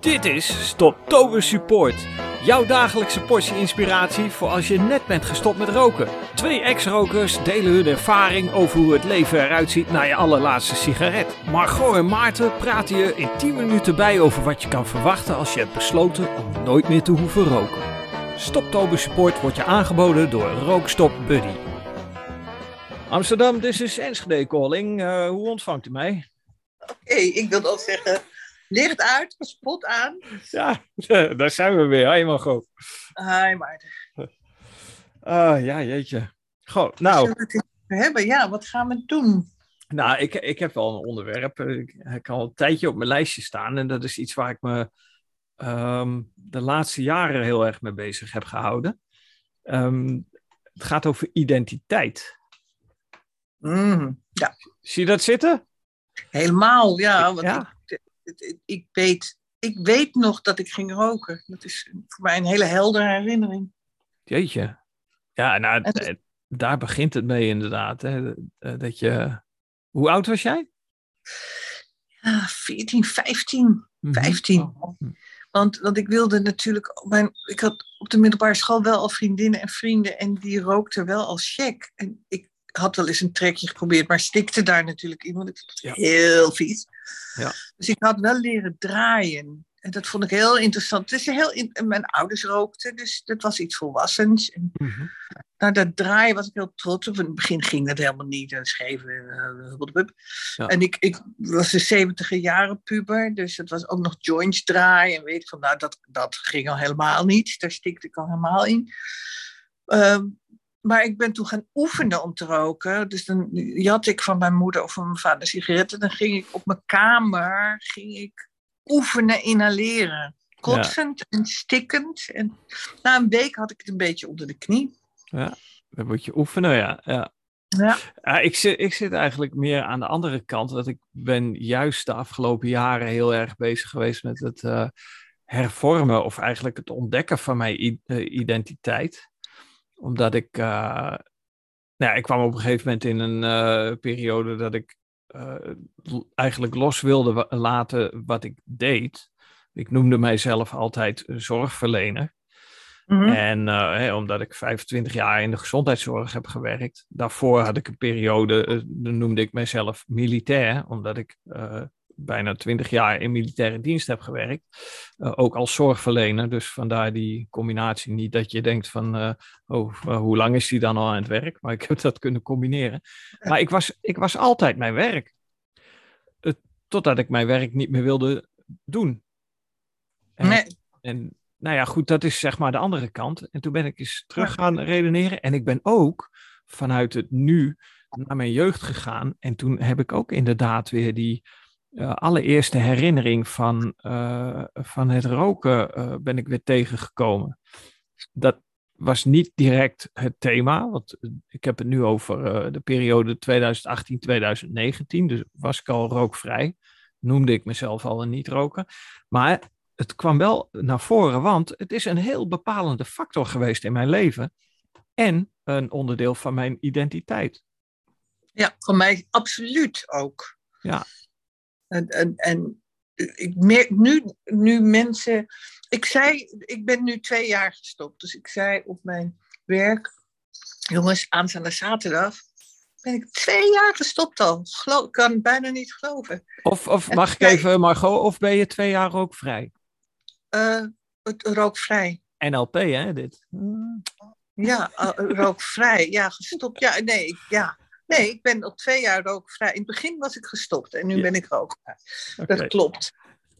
Dit is Stoptober Support. Jouw dagelijkse portie inspiratie voor als je net bent gestopt met roken. Twee ex-rokers delen hun ervaring over hoe het leven eruit ziet na je allerlaatste sigaret. Margot en Maarten praten je in 10 minuten bij over wat je kan verwachten als je hebt besloten om nooit meer te hoeven roken. Stoptober Support wordt je aangeboden door Rookstop Buddy. Amsterdam, dit is Enschede calling. Uh, hoe ontvangt u mij? Oké, ik wil al zeggen, licht uit, spot aan. Ja, daar zijn we weer. Hi Margot. Hi Maarten. Uh, ja, jeetje. Goh, nou. We het hebben? Ja, wat gaan we doen? Nou, ik, ik heb wel een onderwerp. Ik, ik al een tijdje op mijn lijstje staan. En dat is iets waar ik me um, de laatste jaren heel erg mee bezig heb gehouden. Um, het gaat over identiteit. Mm, ja. Zie je dat zitten? Helemaal, ja. Want ja. Ik, weet, ik weet nog dat ik ging roken. Dat is voor mij een hele heldere herinnering. Jeetje. Ja, nou, het, daar begint het mee inderdaad. Hè? Dat je... Hoe oud was jij? Ja, 14, 15. Mm -hmm. 15. Want, want ik wilde natuurlijk. Mijn, ik had op de middelbare school wel al vriendinnen en vrienden. En die rookten wel als check. En ik had wel eens een trekje geprobeerd, maar stikte daar natuurlijk iemand. Ik vond het ja. heel vies. Ja. Dus ik had wel leren draaien. En dat vond ik heel interessant. Het is heel in, mijn ouders rookten, dus dat was iets volwassens. En, Mhm. mm -hmm. Nou, dat draaien was ik heel trots op. In het begin ging dat helemaal niet. Dat schreven. Uh, ja. En ik, ik was de 70 jaren puber, dus het was ook nog joints draaien. En weet ik van, nou, dat, dat ging al helemaal niet. Daar stikte ik al helemaal in. Uh, maar ik ben toen gaan oefenen om te roken. Dus dan jat ik van mijn moeder of van mijn vader sigaretten. Dan ging ik op mijn kamer ging ik oefenen inhaleren. Kotsend ja. en stikkend. En na een week had ik het een beetje onder de knie. Ja, dan moet je oefenen, ja. ja. Ja. ik, zit, ik zit eigenlijk meer aan de andere kant. Dat ik ben juist de afgelopen jaren heel erg bezig geweest met het uh, hervormen. Of eigenlijk het ontdekken van mijn identiteit omdat ik, uh, nou ja, ik kwam op een gegeven moment in een uh, periode dat ik uh, eigenlijk los wilde laten wat ik deed. Ik noemde mijzelf altijd zorgverlener. Mhm. Mm -hmm. En omdat ik 25 jaar in de gezondheidszorg heb gewerkt, daarvoor had ik een periode, dan noemde ik mijzelf militair, omdat ik bijna twintig jaar in militaire dienst heb gewerkt. Uh, ook als zorgverlener. Dus vandaar die combinatie. Niet dat je denkt van, uh, oh, uh, hoe lang is die dan al aan het werk? Maar ik heb dat kunnen combineren. Maar ik was, ik was altijd mijn werk. totdat ik mijn werk niet meer wilde doen. En, nee. en nou ja, goed, dat is zeg maar de andere kant. En toen ben ik eens terug gaan redeneren. En ik ben ook vanuit het nu naar mijn jeugd gegaan. En toen heb ik ook inderdaad weer die uh, allereerste herinnering van, uh, van het roken uh, ben ik weer tegengekomen. Dat was niet direct het thema, want ik heb het nu over de periode 2018-2019, dus was ik al rookvrij, noemde ik mezelf al een niet-roker. Maar het kwam wel naar voren, want het is een heel bepalende factor geweest in mijn leven en een onderdeel van mijn identiteit. Ja, voor mij absoluut ook. Ja. En, en, en ik merk nu, nu mensen. Ik zei, ik ben nu twee jaar gestopt. Dus ik zei op mijn werk, jongens, aanstaande zaterdag ben ik twee jaar gestopt al. Ik kan het bijna niet geloven. Of, of mag ik even, Margot, of ben je twee jaar rookvrij? Uh, rookvrij. NLP, hè, dit? Ja, uh, rookvrij. Ja, gestopt. Ja, nee, ja. Nee, ik ben al twee jaar rookvrij. In het begin was ik gestopt en nu ja. ben ik rookvrij. Okay. Dat klopt.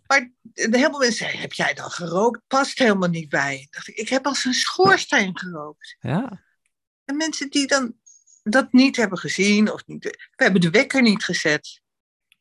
Maar de helemaal mensen zeiden, heb jij dan gerookt? Past helemaal niet bij. Dacht ik, ik heb als een schoorsteen gerookt. Ja. En mensen die dan dat niet hebben gezien of niet... We hebben de wekker niet gezet.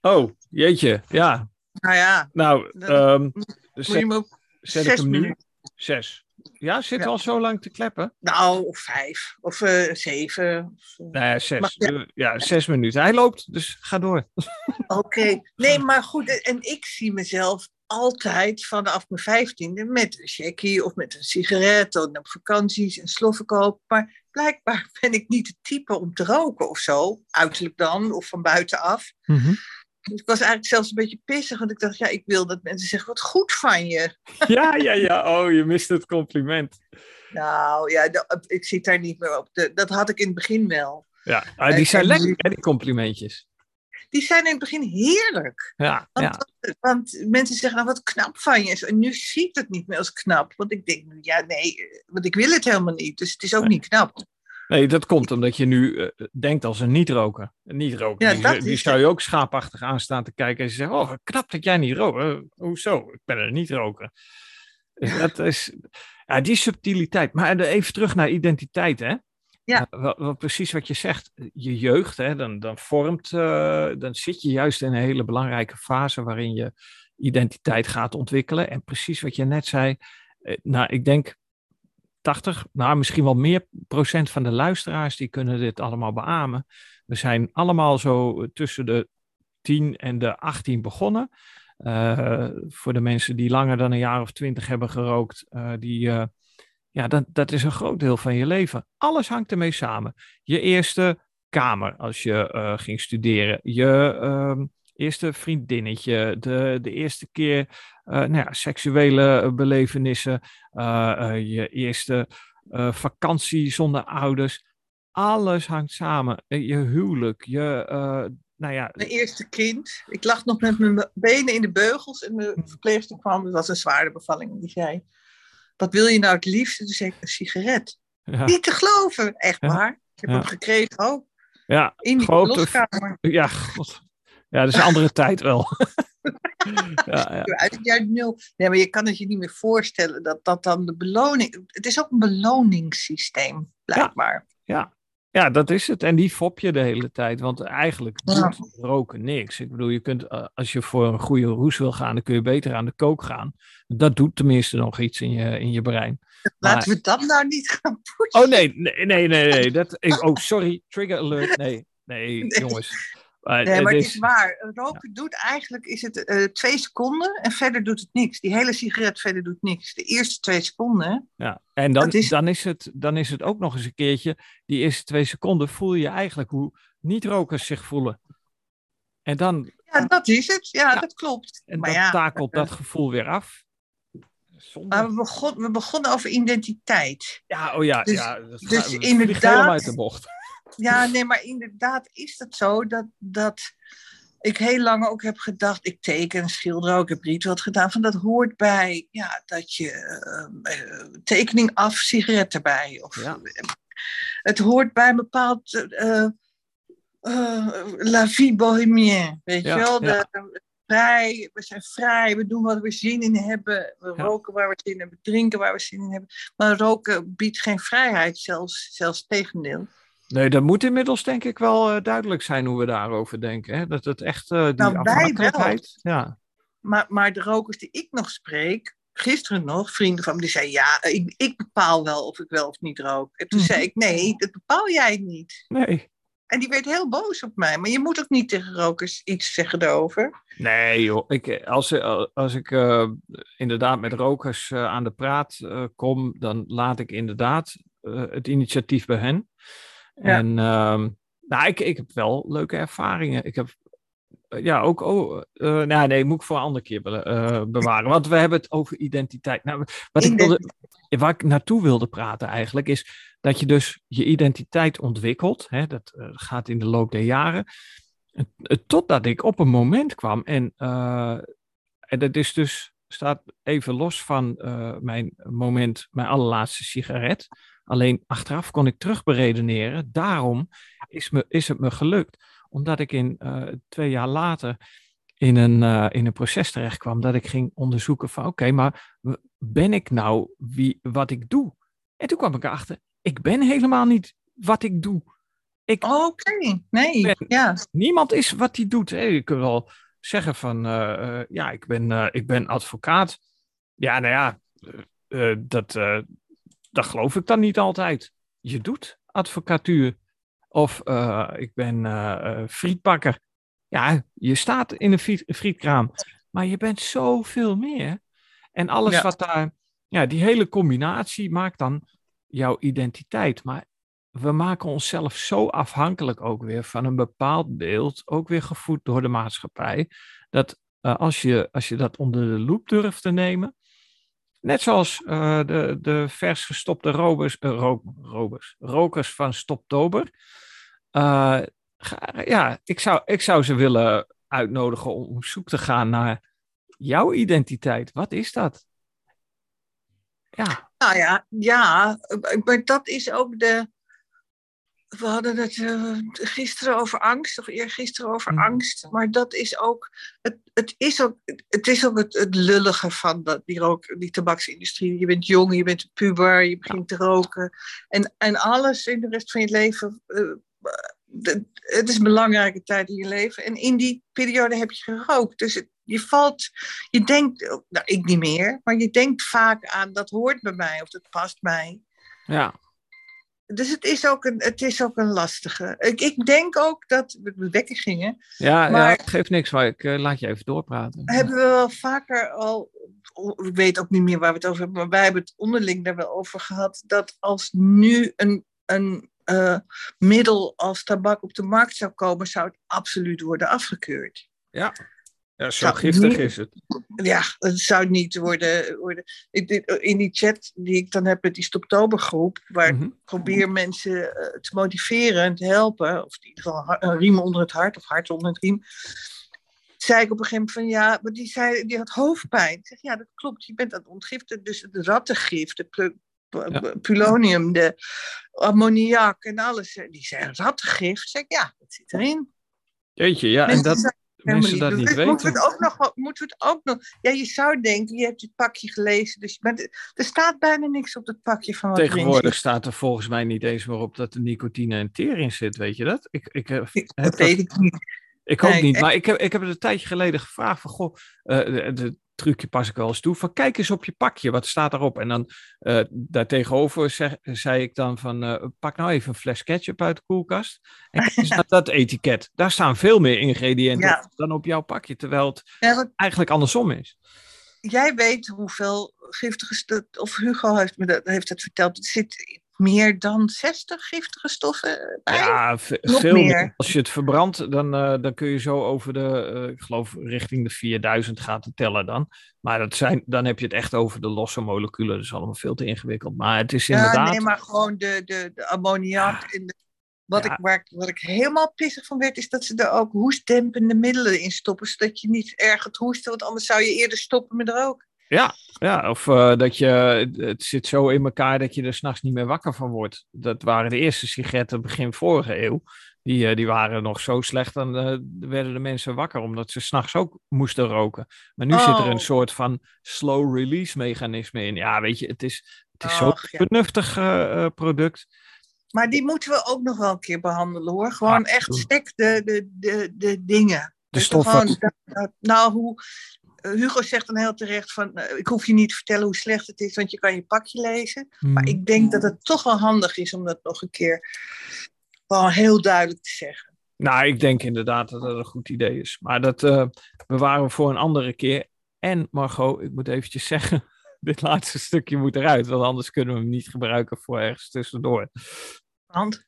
Oh, jeetje, ja. Nou ja. Nou, um, moet je me op zet zes ik hem nu? minuten. Zes. Ja, zit Ja. al zo lang te kleppen? Nou, of vijf. Of uh, zeven. Nou ja, zes. Maar ja. Ja. zes minuten. Hij loopt, dus ga door. Oké. Nee, maar goed. En ik zie mezelf altijd vanaf mijn vijftiende met een checkie of met een sigaret en op vakanties en sloffen kopen. Maar blijkbaar ben ik niet het type om te roken of zo. Uiterlijk dan, of van buitenaf. Mhm. Dus ik was eigenlijk zelfs een beetje pissig, want ik dacht, ja, ik wil dat mensen zeggen, wat goed van je. Ja, ja, ja. Oh, je mist het compliment. Nou, ja, ik zit daar niet meer op. dat had ik in het begin wel. Ja, ah, die zijn lekker, hè, die complimentjes. Die zijn in het begin heerlijk. Ja, want, ja. want mensen zeggen, nou, wat knap van je. En nu zie ik het niet meer als knap. Want ik denk, ja, nee, want ik wil het helemaal niet. Dus het is ook niet knap. Nee, dat komt omdat je nu uh, denkt als een niet-roker. Een niet-roker, ja, die, die zou je ook schaapachtig aanstaan te kijken en ze zeggen, oh, knap dat jij niet rookt. Uh, hoezo? Ik ben een niet-roker. Dat is, ja, die subtiliteit. Maar even terug naar identiteit, hè? Ja. Uh, precies wat je zegt. Je jeugd, hè, dan, dan vormt, uh, dan zit je juist in een hele belangrijke fase waarin je identiteit gaat ontwikkelen. En precies wat je net zei, nou, ik denk 80, nou misschien wel meer procent van de luisteraars, die kunnen dit allemaal beamen. We zijn allemaal zo tussen de 10 en de 18 begonnen. Uh, voor de mensen die langer dan een jaar of twintig hebben gerookt, uh, die, uh, ja, dat, dat is een groot deel van je leven. Alles hangt ermee samen. Je eerste kamer als je ging studeren, je ehm, eerste vriendinnetje, de, de eerste keer nou ja, seksuele belevenissen, je eerste vakantie zonder ouders. Alles hangt samen. Je huwelijk, je, nou ja. Mijn eerste kind. Ik lag nog met mijn benen in de beugels en de verpleegster kwam. Het was een zware bevalling. Die zei: Wat wil je nou het liefste? Toen zei ik: Een sigaret. Ja. Niet te geloven, echt waar. Ik heb hem gekregen ook. Ja, in die loskamer. Ja, God. Ja, dat is een andere tijd wel. ja, ja. Uit het jaar nul. Nee, maar je kan het je niet meer voorstellen dat dat dan de beloning. Het is ook een beloningssysteem, blijkbaar. ja. Ja, dat is het. En die fop je de hele tijd. Want eigenlijk doet roken niks. Ik bedoel, je kunt, eh, als je voor een goede roes wil gaan, dan kun je beter aan de kook gaan. Dat doet tenminste nog iets in je, in je brein. Laten we dat nou niet gaan pushen. Oh nee, nee, nee, nee. nee. Dat, ik, oh, sorry, trigger alert. Nee, nee, nee. jongens. Uh, nee, maar het is waar. Roken doet eigenlijk is het uh, twee seconden en verder doet het niks. Die hele sigaret verder doet niks. De eerste twee seconden. Ja, en dan is... Dan, is het, dan is het ook nog eens een keertje. Die eerste twee seconden voel je eigenlijk hoe niet-rokers zich voelen. En dan. Ja, dat is het. Ja, dat klopt. En maar dan ja, takelt dat gevoel weer af. Maar we, begon, we begonnen over identiteit. Ja, oh ja. Dus, ja, dat dus inderdaad. uit de bocht. Ja, nee, maar inderdaad is het zo dat, dat ik heel lang ook heb gedacht, ik teken, schilder ook, ik heb iets wat gedaan, van dat hoort bij, ja, dat je uh, tekening af, sigaret erbij. Of, ja. Het hoort bij een bepaald uh, la vie bohemienne, weet je wel? De, vrij, we zijn vrij, we doen wat we zin in hebben, we roken waar we zin in hebben, drinken waar we zin in hebben. Maar roken biedt geen vrijheid, zelfs, zelfs tegendeel. Nee, dat moet inmiddels denk ik wel uh, duidelijk zijn hoe we daarover denken. Hè? Dat het echt uh, die nou, afhankelijkheid... Ja. Maar, maar de rokers die ik nog spreek, gisteren nog, vrienden van me, die zeiden... Ja, ik, ik bepaal wel of ik wel of niet rook. En toen mm. zei ik, nee, dat bepaal jij niet. Nee. En die werd heel boos op mij. Maar je moet ook niet tegen rokers iets zeggen erover. Nee joh, ik, als, als ik uh, inderdaad met rokers aan de praat kom... dan laat ik inderdaad het initiatief bij hen... En um, nou, ik, ik heb wel leuke ervaringen. Ik heb eh, ja, ook. Oh, uh, nou, nee, moet ik voor een andere keer uh, bewaren. Want we hebben het over identiteit. Nou, wat ik wilde, waar ik naartoe wilde praten eigenlijk, is dat je dus je identiteit ontwikkelt. Hè, dat gaat in de loop der jaren. Totdat ik op een moment kwam. En, en dat is dus, staat even los van mijn moment, mijn allerlaatste sigaret. Alleen achteraf kon ik terugberedeneren. Daarom is, me, is het me gelukt. Omdat ik in uh, twee jaar later in een, uh, in een proces terecht kwam. Dat ik ging onderzoeken van oké, maar ben ik nou wie, wat ik doe? En toen kwam ik erachter, ik ben helemaal niet wat ik doe. Oké, nee, ja. Niemand is wat hij doet. Hè. Je kunt wel zeggen van, uh, ja, ik ben, ik ben advocaat. Ja, nou ja, dat, dat geloof ik dan niet altijd. Je doet advocatuur. Of uh, ik ben uh, frietbakker. Ja, je staat in een friet, frietkraam. Maar je bent zoveel meer. En alles ja. wat daar... Ja, die hele combinatie maakt dan jouw identiteit. Maar we maken onszelf zo afhankelijk ook weer van een bepaald beeld, ook weer gevoed door de maatschappij, dat uh, als, je, als je dat onder de loep durft te nemen, net zoals uh, de, de vers gestopte robers, uh, ro robers, rokers van Stoptober, ja, ik zou, ik zou ze willen uitnodigen om op zoek te gaan naar jouw identiteit. Wat is dat? Ja. Nou ja, ja, maar dat is ook de. We hadden het uh, gisteren over angst, of eergisteren over mm. angst. Maar dat is ook. Het, het is ook het, is ook het, het lullige van dat, die, rook, die tabaksindustrie. Je bent jong, je bent puber, je begint te roken. En, en alles in de rest van je leven. Uh, het is een belangrijke tijd in je leven. En in die periode heb je gerookt. Dus het, je valt, je denkt, nou ik niet meer, maar je denkt vaak aan dat hoort bij mij of dat past mij. Ja. Dus het is ook een, het is ook een lastige. Ik, ik denk ook dat we wekken gingen. Ja, maar, ja, het geeft niks, maar ik uh, laat je even doorpraten. Hebben we wel vaker al, ik weet ook niet meer waar we het over hebben, maar wij hebben het onderling daar wel over gehad, dat als nu een, een uh, middel als tabak op de markt zou komen, zou het absoluut worden afgekeurd. Ja. Ja, zo giftig is het. Ja, het zou niet worden. worden. In die chat die ik dan heb met die Stoptobergroep, waar ik mhm. probeer mensen eh, te motiveren en te helpen, of in ieder geval een riem onder het hart of hart onder het riem, zei ik op een gegeven moment van ja, maar die, zei, die had hoofdpijn. Ik zeg ja, dat klopt, je bent aan het ontgiften, dus het rattengif, de polonium, de ammoniak en alles. Die zei rattengif. Zeg ik ja, dat zit erin. Jeetje, ja, en dat, mensen dat niet dus weten. Moeten we, het ook nog, moeten we het ook nog... Ja, je zou denken, je hebt het pakje gelezen, dus er staat bijna niks op het pakje van wat Tegenwoordig staat er volgens mij niet eens meer op dat er nicotine en teer in zit, weet je dat? Ik, ik, eh, ik dat weet ik niet. Ik ook niet, maar ik heb, ik heb het een tijdje geleden gevraagd van, goh, uh, de, de, trucje pas ik wel eens toe. Van kijk eens op je pakje, wat staat erop? En dan uh, daartegenover zeg, zei ik dan van uh, pak nou even een fles ketchup uit de koelkast. En kijk eens naar dat etiket. Daar staan veel meer ingrediënten dan op jouw pakje. Terwijl het ja, eigenlijk andersom is. Jij weet hoeveel giftige, of Hugo heeft, me dat, heeft het verteld, het zit meer dan 60 giftige stoffen bij? Ja, veel meer. Als je het verbrandt, dan, uh, dan kun je zo over de, uh, ik geloof richting de 4000 gaat te tellen dan. Maar dat zijn, dan heb je het echt over de losse moleculen. Dat is allemaal veel te ingewikkeld. Maar het is inderdaad... Ja, nee, maar gewoon de, de, de ammoniak ja. de... Wat, ik, waar, wat ik helemaal pissig van werd, is dat ze er ook hoestdempende middelen in stoppen. Zodat je niet erg gaat hoesten, want anders zou je eerder stoppen met roken. Ja, ja of uh, dat je, het zit zo in elkaar dat je er s'nachts niet meer wakker van wordt. Dat waren de eerste sigaretten begin vorige eeuw. Die, uh, die waren nog zo slecht, dan uh, werden de mensen wakker omdat ze s'nachts ook moesten roken. Maar nu zit er een oh. soort van slow release mechanisme in. Ja, weet je, het is, het is zo'n vernuftig product. Maar die moeten we ook nog wel een keer behandelen hoor. Gewoon echt stek de, de, de, de dingen. De stoffen. nou, hoe, eh, Hugo zegt dan heel terecht van, uh, ik hoef je niet te vertellen hoe slecht het is, want je kan je pakje lezen. Maar hmm. ik denk dat het toch wel handig is om dat nog een keer wel heel duidelijk te zeggen. Nou, ik denk inderdaad dat dat een goed idee is. Maar dat uh, bewaren we voor een andere keer. En Margot, ik moet eventjes zeggen, dit laatste stukje moet eruit, want anders kunnen we hem niet gebruiken voor ergens tussendoor. Want?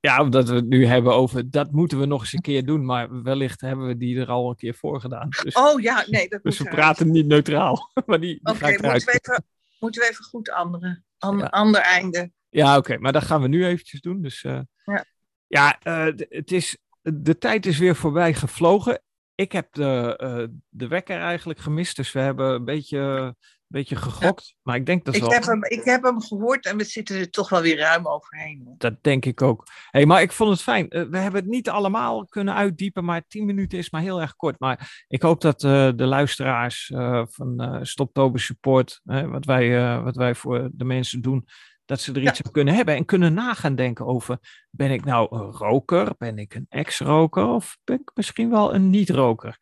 Ja, omdat we het nu hebben over dat moeten we nog eens een keer doen, maar wellicht hebben we die er al een keer voor gedaan. Dus, oh ja, nee, dat Dus we praten niet neutraal. maar die, Oké, moeten, we even, moeten we even goed andere, ander einde. Ja, oké, maar dat gaan we nu eventjes doen. Dus uh, ja, ja uh, het is, de tijd is weer voorbij gevlogen. Ik heb de, uh, de wekker eigenlijk gemist, dus we hebben een beetje beetje gegokt. Maar ik denk dat ik wel... Heb hem, ik heb hem gehoord en we zitten er toch wel weer ruim overheen. Dat denk ik ook. Hey, maar ik vond het fijn. Eh, we hebben het niet allemaal kunnen uitdiepen, maar 10 minuten is maar heel erg kort. Maar ik hoop dat uh, de luisteraars uh, van Stoptober Support, wat, wij, wat wij voor de mensen doen, dat ze er iets aan kunnen hebben en kunnen nagaan denken over, ben ik nou een roker, ben ik een ex-roker of ben ik misschien wel een niet-roker?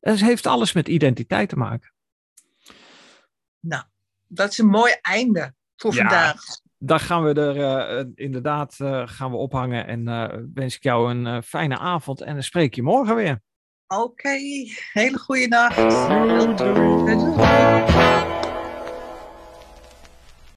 Het heeft alles met identiteit te maken. Nou, dat is een mooi einde voor vandaag. Dan gaan we er uh, inderdaad uh, gaan we ophangen. En uh, wens ik jou een fijne avond. En dan spreek je morgen weer. Oké, okay. hele goede nacht. Doei. Doei.